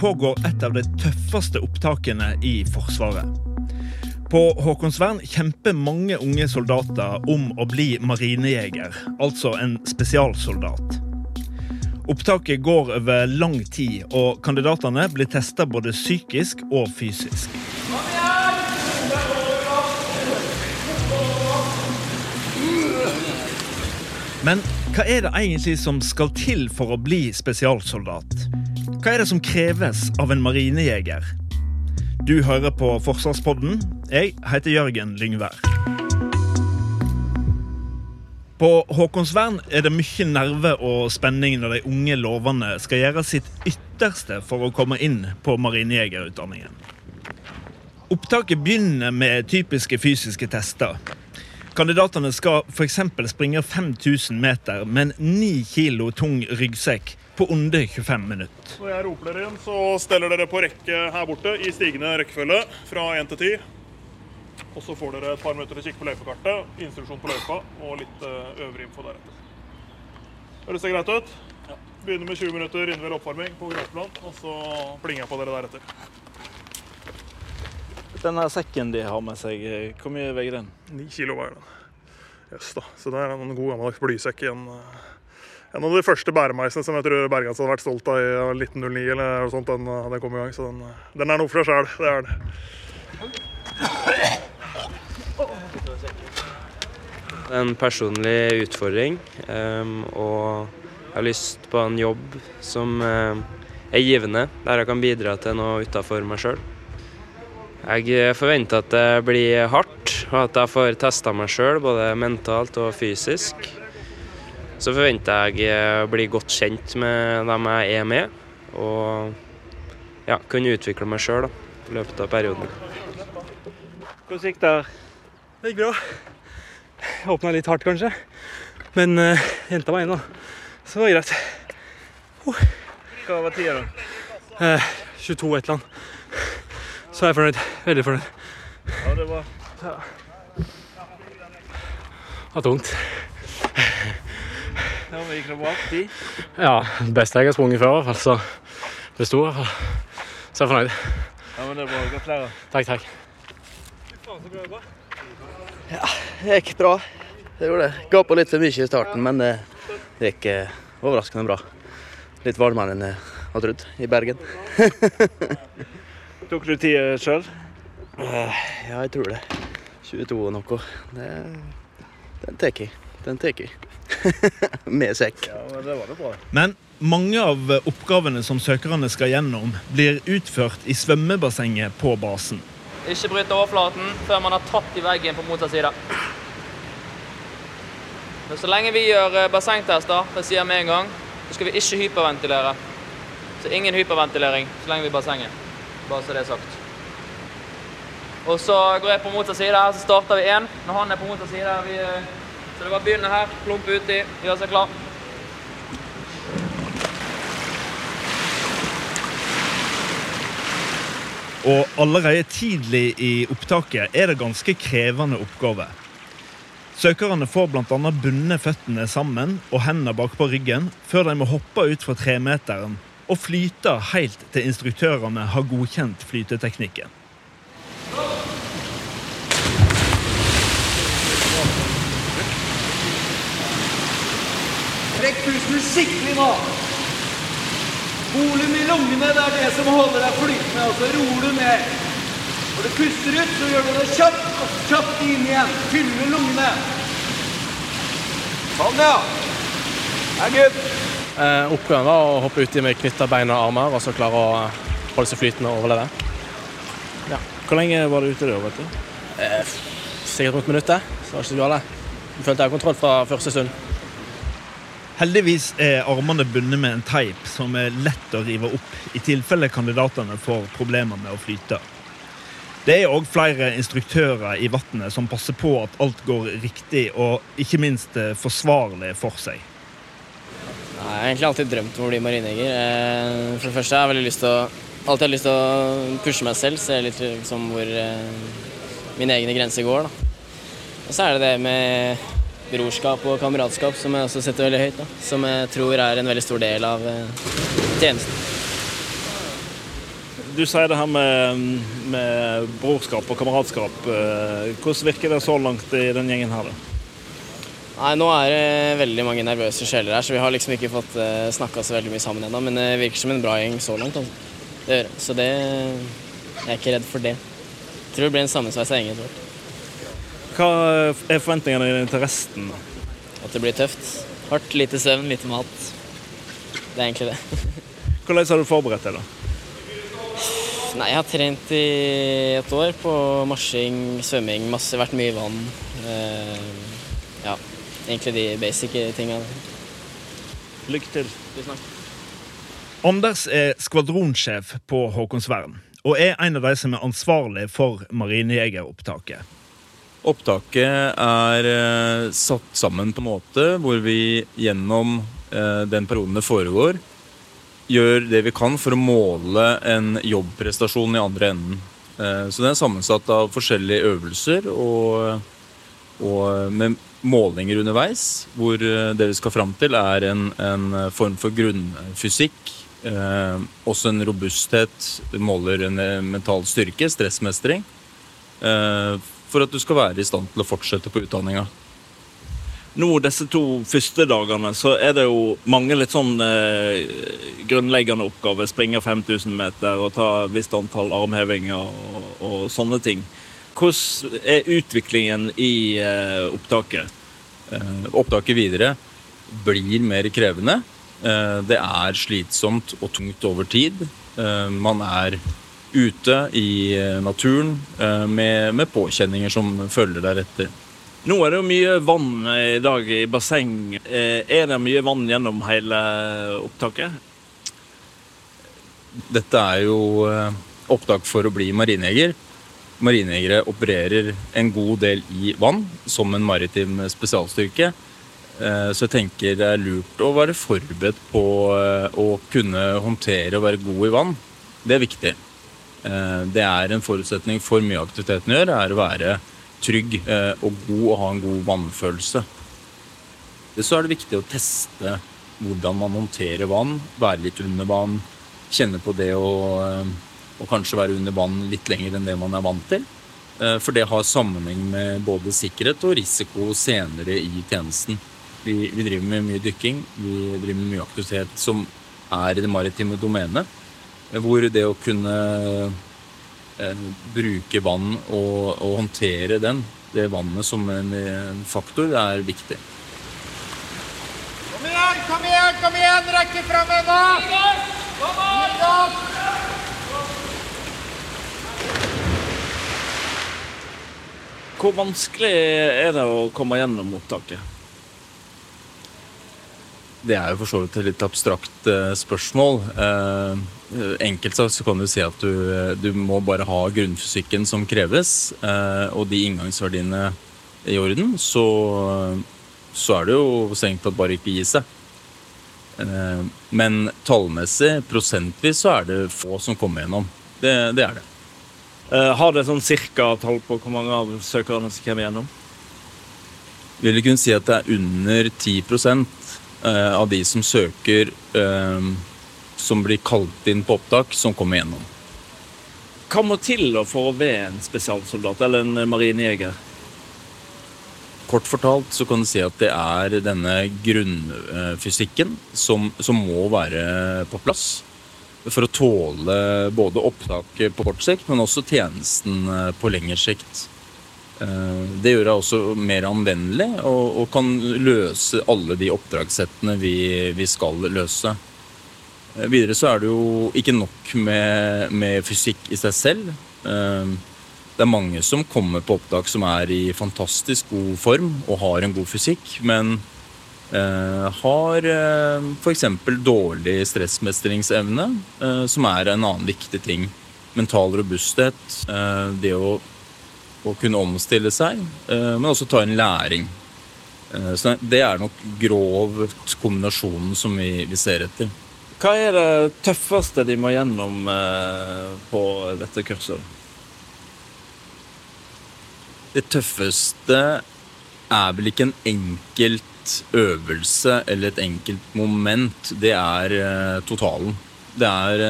pågår et av de tøffeste opptakene i Forsvaret. På Håkonsvern kjemper mange unge soldater om å bli marinejeger, altså en spesialsoldat. Opptaket går over lang tid, og kandidatene blir testa både psykisk og fysisk. Men hva er det egentlig som skal til for å bli spesialsoldat? Hva er det som kreves av en marinejeger? Du hører på Forsvarspodden. Jeg heter Jørgen Lyngvær. På Håkonsvern er det mye nerve og spenning når de unge lovende skal gjøre sitt ytterste for å komme inn på marinejegerutdanningen. Opptaket begynner med typiske fysiske tester. Kandidatene skal f.eks. springe 5000 meter med en 9 kilo tung ryggsekk på under 25 minutter. Når jeg roper dere inn, så steller dere på rekke her borte i stigende rekkefølge fra 1 til 10. Og så får dere et par minutter til å kikke på løypekartet, instruksjon på løypa og litt uh, øvrig info deretter. Høres det greit ut? Ja. Begynner med 20 minutter innvill oppvarming på gressplan, og så plinger jeg på dere deretter. Denne sekken de har med seg, hvor mye veier den? 9 kilo veier den. Jøss da. Så det er en god gammeldags blysekk igjen. En av de første bæremeisene som jeg tror Bergans hadde vært stolt av i 1909. eller noe sånt, den, den kom i gang, så den, den er noe for seg sjæl. Det er den. En personlig utfordring, um, og jeg har lyst på en jobb som uh, er givende, der jeg kan bidra til noe utafor meg sjøl. Jeg forventer at det blir hardt, og at jeg får testa meg sjøl både mentalt og fysisk. Så forventer jeg å bli godt kjent med dem jeg er med, og ja, kunne utvikle meg sjøl i løpet av perioden. Hvordan gikk det? Det gikk bra. Åpna litt hardt, kanskje. Men uh, jenta var inne, så det var greit. Uh. Hva var tida, da? Uh, 22 et eller annet. Så er jeg fornøyd. Veldig fornøyd. Ja, det var ja. Det var tungt. Ja, det bra? Ja, det beste jeg har sprunget før, i hvert fall. Så det sto i hvert fall. Så jeg er fornøyd. Ja, men det er bra. Gratulerer. Takk, takk. Ja, det gikk bra. Det gjorde det. Ga på litt for mye i starten, men det, det gikk eh, overraskende bra. Litt varmere enn jeg hadde trodd i Bergen. Tok du tida sjøl? Eh, ja, jeg tror det. 22 og noe. Det, den tar jeg. Den tar jeg. Med sekk. Ja, men det var det bra. Men mange av oppgavene som søkerne skal gjennom, blir utført i svømmebassenget på basen. Ikke bryte overflaten før man har tatt i veggen på motsatt side. Men så lenge vi gjør eh, bassengtester, det sier jeg med en gang, så skal vi ikke hyperventilere. Så ingen hyperventilering så lenge vi er i bassenget. Bare så det er sagt. Og så går jeg på motsatt side her, så starter vi én. Når han er på motsatt side, vi, eh, så det er bare å begynne her, plumpe uti, gjøre seg klar. Og allerede tidlig i opptaket er det ganske krevende oppgave. Søkerne får bl.a. bundet føttene sammen og hendene bakpå ryggen før de må hoppe ut fra tremeteren og flyte helt til instruktørene har godkjent flyteteknikken. Trekk pusten skikkelig nå. Volum i lungene det er det som holder deg flytende, og så roer du ned. Når du puster ut, så gjør du det kjapt og kjapt inn igjen. Fyller lungene. Sånn, ja. Det er good. Eh, oppgaven var å hoppe uti med knytta bein og armer og så klare å holde seg flytende og overleve. Ja. Hvor lenge var du ute da? vet du? Eh, sikkert rundt minuttet. Så var det ikke så galt. Følte jeg kontroll fra første stund. Heldigvis er armene bundet med en teip som er lett å rive opp i tilfelle kandidatene får problemer med å flyte. Det er òg flere instruktører i vannet som passer på at alt går riktig og ikke minst eh, forsvarlig for seg. Jeg har egentlig alltid drømt om å bli marinejeger. Eh, For det første har jeg veldig lyst til å, alltid lyst til å pushe meg selv, se litt liksom hvor mine egne grenser går. Da. Og så er det det med brorskap og kameratskap som jeg også setter veldig høyt. Da. Som jeg tror er en veldig stor del av eh, tjenesten. Du sier det her med, med brorskap og kameratskap. Eh, Hvordan virker det så langt i den gjengen her? da? Nei, Nå er det veldig mange nervøse sjeler her, så vi har liksom ikke fått uh, snakka så veldig mye sammen ennå. Men det virker som en bra gjeng så langt. Altså. Det gjør det. Så det jeg er ikke redd for det. Jeg tror det blir en sammensveisa gjeng etter hvert. Hva er forventningene dine til resten? At det blir tøft. Hardt, lite søvn, lite mat. Det er egentlig det. Hvordan har du forberedt deg? da? Nei, jeg har trent i et år på marsjing, svømming, masse, vært mye i vann. Eh, ja, egentlig de basic tinga. Lykke til. Tusen takk. Anders er skvadronsjef på Håkonsvern og er en av de som er ansvarlig for marinejegeropptaket. Opptaket er eh, satt sammen på en måte hvor vi gjennom eh, den perioden det foregår, gjør det vi kan for å måle en jobbprestasjon i andre enden. Eh, så det er sammensatt av forskjellige øvelser og, og med målinger underveis, hvor det vi skal fram til, er en, en form for grunnfysikk. Eh, også en robusthet. Måler en mental styrke, stressmestring. Eh, for at du skal være i stand til å fortsette på utdanninga. Nå disse to første dagene så er det jo mange litt sånn eh, grunnleggende oppgaver. Springe 5000 meter og ta visst antall armhevinger og, og sånne ting. Hvordan er utviklingen i eh, opptaket? Eh, opptaket videre blir mer krevende. Eh, det er slitsomt og tungt over tid. Eh, man er ute i eh, naturen eh, med, med påkjenninger som følger deretter. Nå er det jo mye vann i dag i basseng. Eh, Er det mye vann gjennom hele opptaket? Dette er jo opptak for å bli marinejeger. Marinejegere opererer en god del i vann som en maritim spesialstyrke. Så jeg tenker det er lurt å være forberedt på å kunne håndtere og være god i vann. Det er viktig. Eh, Det er en forutsetning for mye av aktiviteten gjør, er å være trygg eh, og god og ha en god vannfølelse. Så er det viktig å teste hvordan man håndterer vann, være litt under vann, kjenne på det å, eh, å kanskje være under vann litt lenger enn det man er vant til. For det har sammenheng med både sikkerhet og risiko senere i tjenesten. Vi, vi driver med mye dykking, vi driver med mye aktivitet som er i det maritime domenet. Eh, Hvor det å kunne eh, bruke vann og, og håndtere den, det vannet som en, en faktor, det er viktig. Kom igjen, kom igjen, kom igjen! Rekke fram! Kom an! Hvor vanskelig er det å komme gjennom opptaket? Det er jo for så vidt et litt abstrakt eh, spørsmål. Eh, enkelt sagt så kan du si at du, eh, du må bare ha grunnfysikken som kreves, og de inngangsverdiene i orden, så, så er det jo strengt tatt bare ikke gi seg. Men tallmessig, prosentvis, så er det få som kommer gjennom. Det, det er det. Har det sånn cirka tall på hvor mange av søkerne som kommer gjennom? Vil du kunne si at det er under 10 eh, av de som søker eh, som blir kalt inn på opptak, som kommer gjennom. Hva må til for å være en spesialsoldat eller en marinejeger? Kort fortalt så kan du si at det er denne grunnfysikken som, som må være på plass for å tåle både opptaket på kort sikt, men også tjenesten eh, på lengre sikt. Eh, Det gjør deg også mer anvendelig og, og kan løse alle de oppdragssettene vi, vi skal løse. Eh, Videre så er det jo ikke nok med, med fysikk i seg selv. Eh, Det er mange som kommer på opptak som er i fantastisk god form og har en god fysikk, men har eh, f.eks. dårlig stressmestringsevne, som er en annen viktig ting. Mental robusthet, det å, å kunne omstille seg, eh, men også ta en læring. Eh, Så det er nok grovt kombinasjonen som vi, vi ser etter. Hva er det tøffeste de må gjennom eh, på dette kurset? Det tøffeste er vel ikke en enkelt øvelse eller et enkelt moment. Det er totalen. Det er,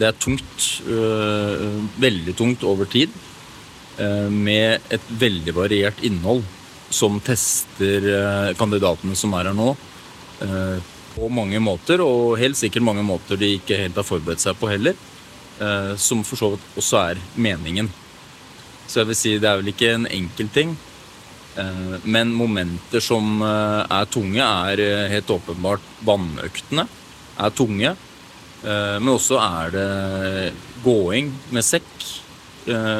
det er tungt. veldig tungt over tid. Eh, med et veldig variert innhold som tester eh, kandidatene som er her nå. eh, på mange måter, og helt sikkert mange måter de ikke helt har forberedt seg på heller. som for så vidt også er meningen. Så jeg vil si det er vel ikke en enkel ting. Men momenter som er tunge, er helt åpenbart vannøktene. Er tunge. Men også er det gåing med sekk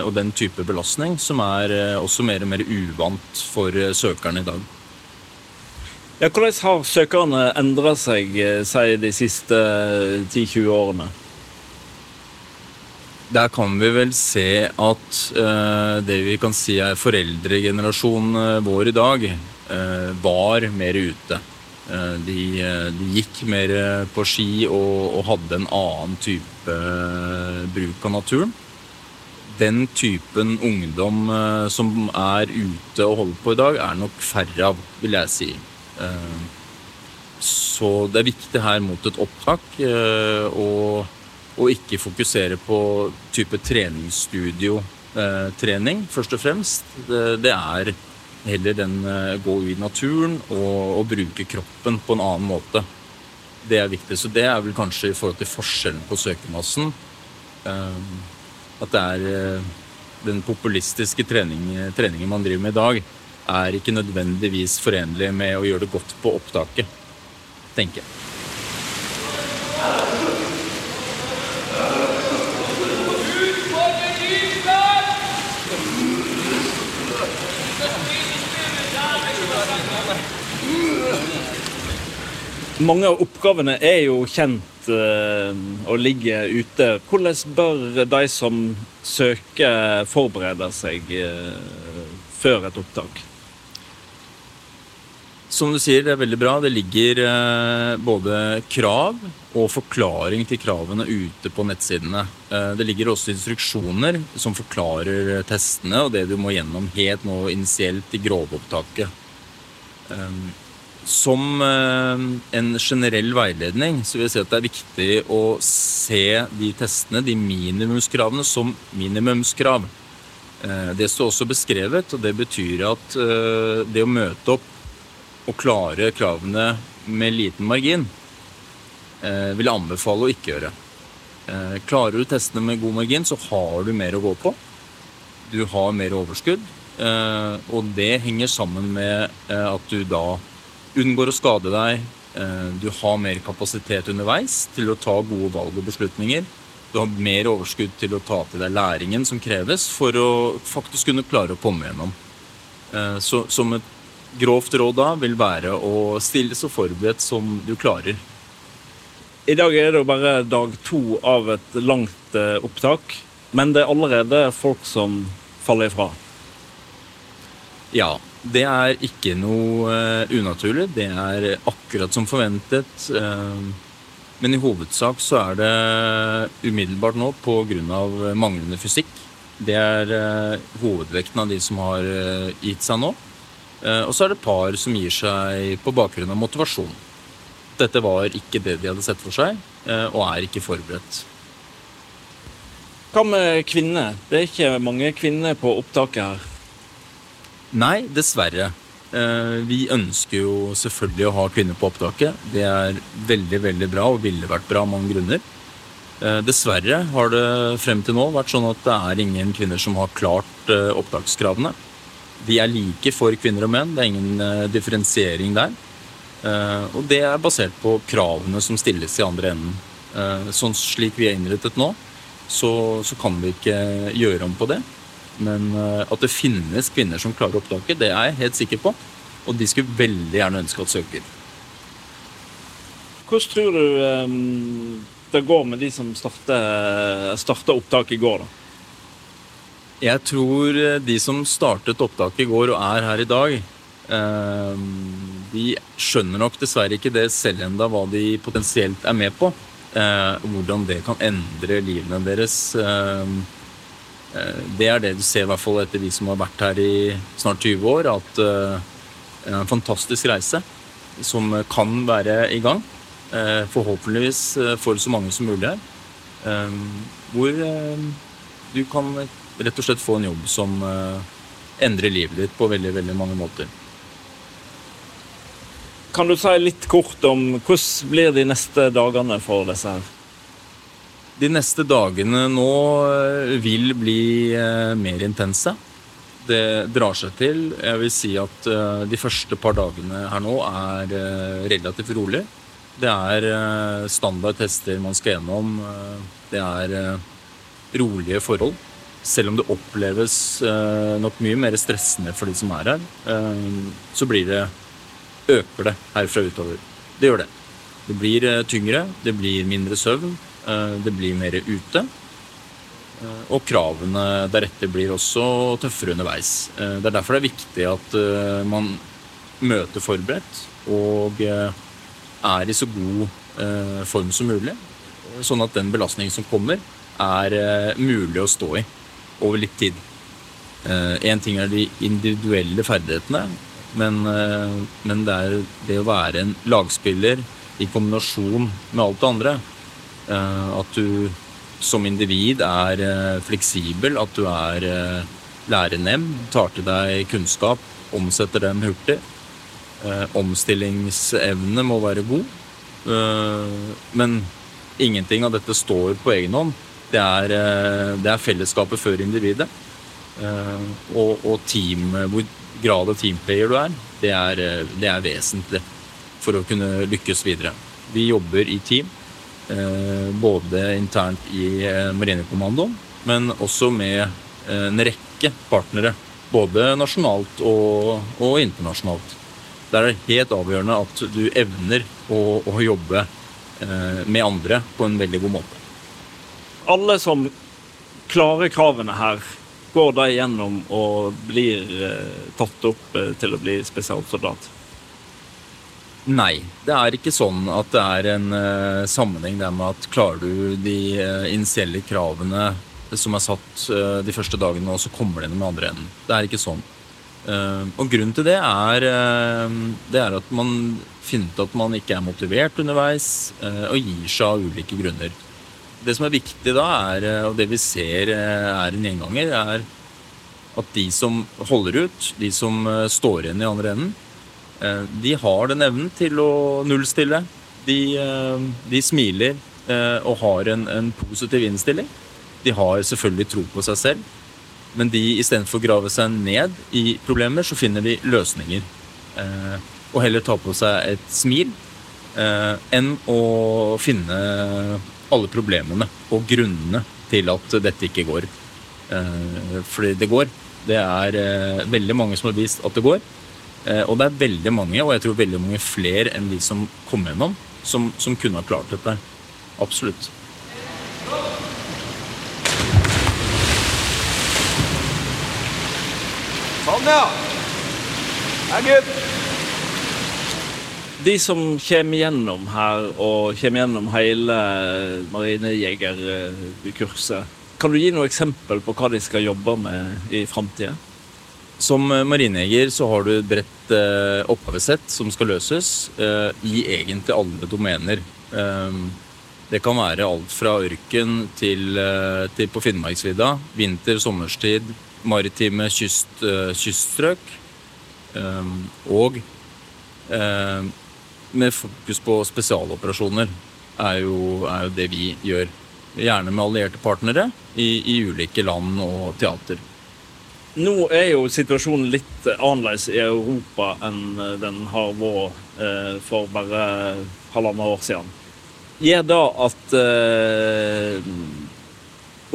og den type belastning som er eh, også mer og mer uvant for eh, søkerne i dag. Ja, hvordan har søkerne endra seg eh, si, de siste eh, 10-20 årene? Der kan vi vel se at eh, det vi kan si er foreldregenerasjonen eh, vår i dag, eh, var mer ute. Eh, de, eh, de gikk mer eh, på ski og, og hadde en annen type eh, bruk av naturen. Den typen ungdom eh, som er ute og holder på i dag, er nok færre av, vil jeg si. Eh, så det er viktig her mot et opptak eh, å og ikke fokusere på type treningsstudio-trening, først og fremst. Det, er heller den eh, gå i naturen og, og bruke kroppen på en annen måte. Det er viktig. Så det er vel kanskje i forhold til forskjellen på søkermassen. At det er eh, den populistiske trening, treningen man driver med i dag, er ikke nødvendigvis forenlig med å gjøre det godt på opptaket, tenker jeg. Mange av oppgavene er jo kjent eh, ligge ute. Hvordan bør de som søker, forberede seg eh, før et opptak? Som du sier, det er veldig bra. Det ligger eh, både krav og forklaring til kravene ute på nettsidene. Det ligger også instruksjoner som forklarer testene og det du må gjennom helt nå initielt i grovopptaket. Som eh, en generell veiledning så vil jeg si at det er viktig å se de testene, de minimumskravene, som minimumskrav. Eh, Det står også beskrevet, og det betyr at eh, det å møte opp og klare kravene med liten margin, vil jeg anbefale å ikke gjøre. Klarer du testene med god margin, så har du mer å gå på. Du har mer overskudd, og det henger sammen med at du da unngår å skade deg. eh, Du har mer kapasitet underveis til å ta gode valg og beslutninger. Du har mer overskudd til å ta til deg læringen som kreves for å faktisk kunne klare å komme gjennom. Eh, Så som et grovt råd da vil være å stille så forberedt som du klarer. I dag er det jo bare dag to av et langt eh, opptak, men det er allerede folk som faller ifra. Ja, det er ikke noe eh, unaturlig. Det er akkurat som forventet. eh, men i hovedsak så er det umiddelbart nå pga. manglende fysikk. Det er eh, hovedvekten av de som har gitt seg nå. Og så er det par som gir seg på bakgrunn av motivasjon. Dette var ikke det de hadde sett for seg, og er ikke forberedt. Hva med kvinner? Det er ikke mange kvinner på opptaket her. Nei, dessverre. Eh, Vi ønsker jo selvfølgelig å ha kvinner på opptaket. Det er veldig, veldig bra og ville vært bra av mange grunner. Eh, Dessverre har det frem til nå vært sånn at det er ingen kvinner som har klart eh, opptakskravene. De er like for kvinner og menn. Det er ingen differensiering der. Og det er basert på kravene som stilles i andre enden. Sånn slik vi er innrettet nå, så, så kan vi ikke gjøre om på det. Men eh, at det finnes kvinner som klarer opptaket, det er jeg helt sikker på. Og de skulle veldig gjerne ønske at søker. Hvordan tror du um, det går med de som starta opptaket i går? da? Jeg tror eh, de som startet opptaket i går og er her i dag, eh, de skjønner nok dessverre ikke det selv enda hva de potensielt er med på. Eh, hvordan det kan endre livene deres. Det er det du ser i hvert fall etter de som har vært her i snart 20 år, at det er en fantastisk reise som kan være i gang. Forhåpentligvis for så mange som mulig her. Hvor du kan rett og slett få en jobb som endrer livet ditt på veldig, veldig mange måter. Kan du si litt kort om hvordan blir de neste dagene for disse her? De neste dagene nå eh, vil bli uh, mer intense. Det drar seg til. Jeg vil si at uh, de første par dagene her nå er relativt rolig. Det er standard tester man skal gjennom. det er rolige forhold. Selv om det oppleves nok mye mer stressende for de som er her, så blir det øker det herfra utover. Det gjør det. Det blir tyngre, det blir mindre søvn, det blir mer ute. Og kravene deretter blir også tøffere underveis. Det er derfor det er viktig at man møter forberedt og er i så god form som mulig. Sånn at den belastningen som kommer, er mulig å stå i over litt tid. Én ting er de individuelle ferdighetene, men, men, det er det å være en lagspiller i kombinasjon med alt det andre. Uh, at du som individ er fleksibel, at du er lærenem, tar til deg kunnskap, omsetter den hurtig. omstillingsevne må være god. men ingenting av dette står på egen hånd. Det er, eh, det er fellesskapet før individet. Eh, og, og team, hvor grad av teamplayer du er, det er, eh, det er vesentlig for å kunne lykkes videre. Vi jobber i team, både internt i Marinekommandoen, men også med en rekke partnere. Både nasjonalt og, og internasjonalt. Det er helt avgjørende at du evner å, å jobbe med andre på en veldig god måte alle som klarer kravene her, går de gjennom og blir eh, tatt opp eh, til å bli spesialsoldat? Nei, det er ikke sånn at det er en uh, sammenheng der med at klarer du de uh, initielle kravene som er satt uh, de første dagene, og så kommer det inn med andre enden. Det er ikke sånn. og grunnen til det er, det er at man finner ut at man ikke er motivert underveis, og gir seg av ulike grunner. Det som er viktig da, er, og det vi ser er en gjenganger, er at de som holder ut, de som står igjen i andre enden, de har den evnen til å nullstille. De, de smiler og har en, en, positiv innstilling. De har selvfølgelig tro på seg selv, men de istedenfor å grave seg ned i problemer, så finner de løsninger. Og heller ta på seg et smil enn å finne alle problemene og grunnene til at dette ikke går. Eh, fordi det går. Det er eh, veldig mange som har vist at det går. Eh, og det er veldig mange, og jeg tror veldig mange flere enn de som kom gjennom, som, som kunne ha klart dette. Absolutt. Sånn, ja. Det good de som kommer gjennom her, og kommer gjennom hele marinejegerkurset, kan du gi noe eksempel på hva de skal jobbe med i framtida? Som marinejeger så har du et bredt eh, oppgavesett som skal løses eh, i egentlig alle domener. Eh, det kan være alt fra ørken til, eh, til på Finnmarksvidda. Vinter, sommerstid, maritime kyst, eh, kyststrøk. Eh, og med fokus på spesialoperasjoner er jo, er jo det vi gjør. Gjerne med allierte partnere i, i, ulike land og teater. Nå er jo situasjonen litt annerledes i Europa enn den har vært eh, for bare halvannet år siden. Gjør da at eh,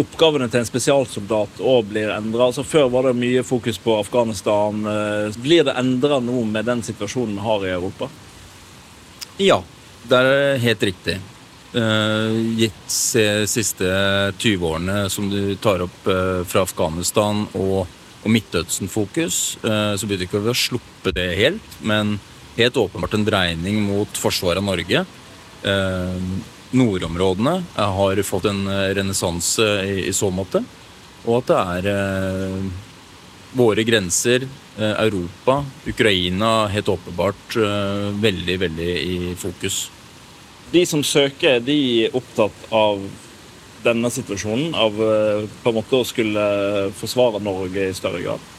oppgavene til en spesialsoldat òg blir endra? Altså, før var det mye fokus på Afghanistan. Eh, blir det endra nå med den situasjonen vi har i Europa? Ja, Det er helt riktig. Uh, gitt de siste 20 årene som du tar opp uh, fra Afghanistan og, og Midtøsten-fokus, uh, så betyr ikke at vi har sluppet det helt, men helt åpenbart en dreining mot forsvaret av Norge. nordområdene har fått en renessanse i, så måte, og at det er våre grenser, Europa, Ukraina, helt åpenbart veldig, veldig i fokus. De som søker, de er opptatt av denne situasjonen, av eh, på en måte å skulle forsvare Norge i større grad?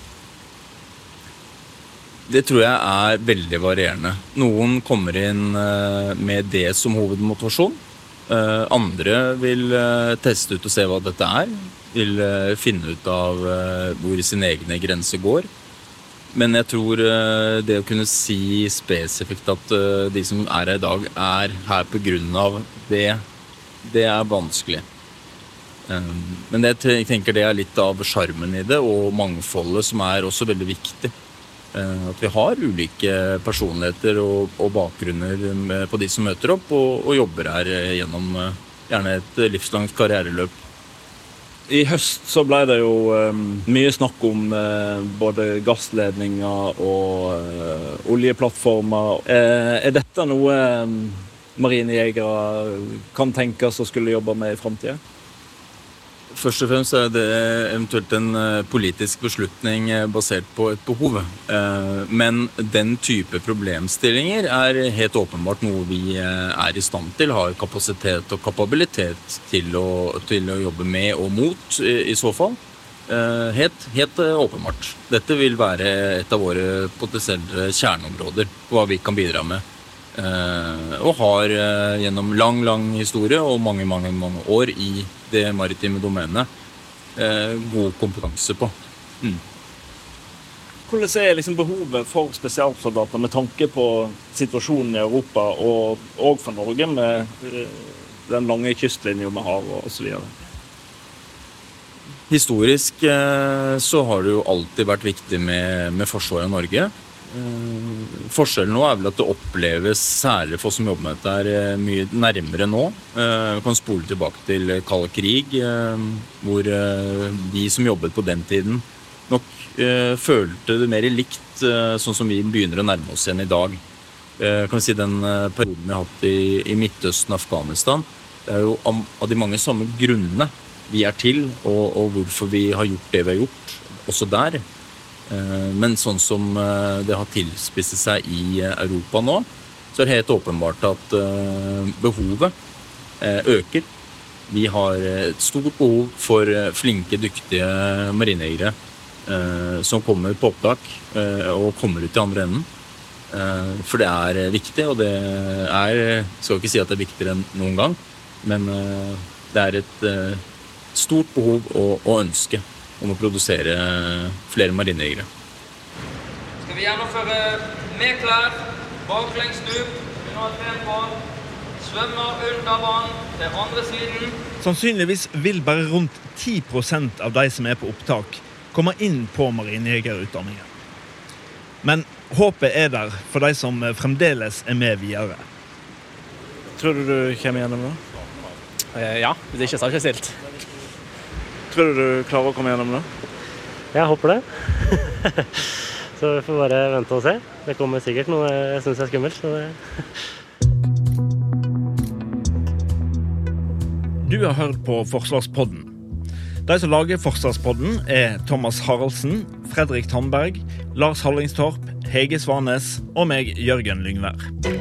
Det tror jeg er veldig varierende. Noen kommer inn eh, med det som hovedmotivasjon. Eh, andre vil teste ut og se hva dette er. Vil finne ut av hvor sine egne grenser går. Men jeg tror det å kunne si spesifikt at de som er her i dag, er her pga. det, det er vanskelig. Eh, men jeg tenker det er litt av sjarmen i det, og mangfoldet, som er også veldig viktig. At vi har ulike personligheter og, og bakgrunner på de som møter opp og, og jobber her gjennom gjerne et livslangt karriereløp. I høst så ble det jo um, mye snakk om uh, både gassledninger og uh, oljeplattformer. Uh, er dette noe um, marinejegere kan tenkes å skulle jobbe med i framtida? Først og fremst er det eventuelt en eh, politisk beslutning eh, basert på et behov. Eh, men den type problemstillinger er helt åpenbart noe vi er i stand til, har kapasitet og kapabilitet til å, til å jobbe med og mot, i, så fall. Helt, helt, åpenbart. Dette vil være et av våre potensielle kjerneområder hva vi kan bidra med. Og har gjennom lang, lang historie og mange, mange, mange år i det maritime domenet eh, god kompetanse på. Mm. Hvordan er liksom behovet for spesialsoldater med tanke på situasjonen i Europa og, og for Norge, med eh, den lange kystlinja vi har osv.? Historisk eh, så har det jo alltid vært viktig med, med forsvaret av Norge. Eh, forskjellen nå er vel at det oppleves, særlig for oss som jobber med dette, eh, mye nærmere nå. Eh, vi kan spole tilbake til kald krig, hvor de som jobbet på den tiden, nok følte det mer likt sånn som vi begynner å nærme oss igjen i dag. kan vi si Den perioden vi har hatt i, Midtøsten og Afghanistan, det er jo av de mange samme grunnene vi er til, og hvorfor vi har gjort det vi har gjort, også der. Eh, men sånn som eh, det har tilspisset seg i eh, Europa nå, så er det helt åpenbart at behovet øker. Vi har et stort behov for flinke, dyktige marinejegere som kommer på opptak og kommer ut i andre enden. For det er viktig, og det er Skal ikke si at det er viktigere enn noen gang, men det er et stort behov og, og ønske om å produsere flere marinejegere. Skal vi gjennomføre med klær, baklengs stup, svømmer under vann til andre siden. Sannsynligvis vil bare rundt 10% av de som er på opptak, komme inn på marinejegerutdanningen. Men håpet er der for de som fremdeles er med videre. Tror du du kommer gjennom nå? Eh, ja, hvis ikke så har jeg ikke stilt. Tror du du klarer å komme gjennom det? Jeg håper det. så vi får bare vente og se. Det kommer sikkert noe jeg syns er skummelt. Så det Du har hørt på Forsvarspodden. De som lager Forsvarspodden, er Thomas Haraldsen, Fredrik Tandberg, Lars Hallingstorp, Hege Svanes og meg, Jørgen Lyngvær.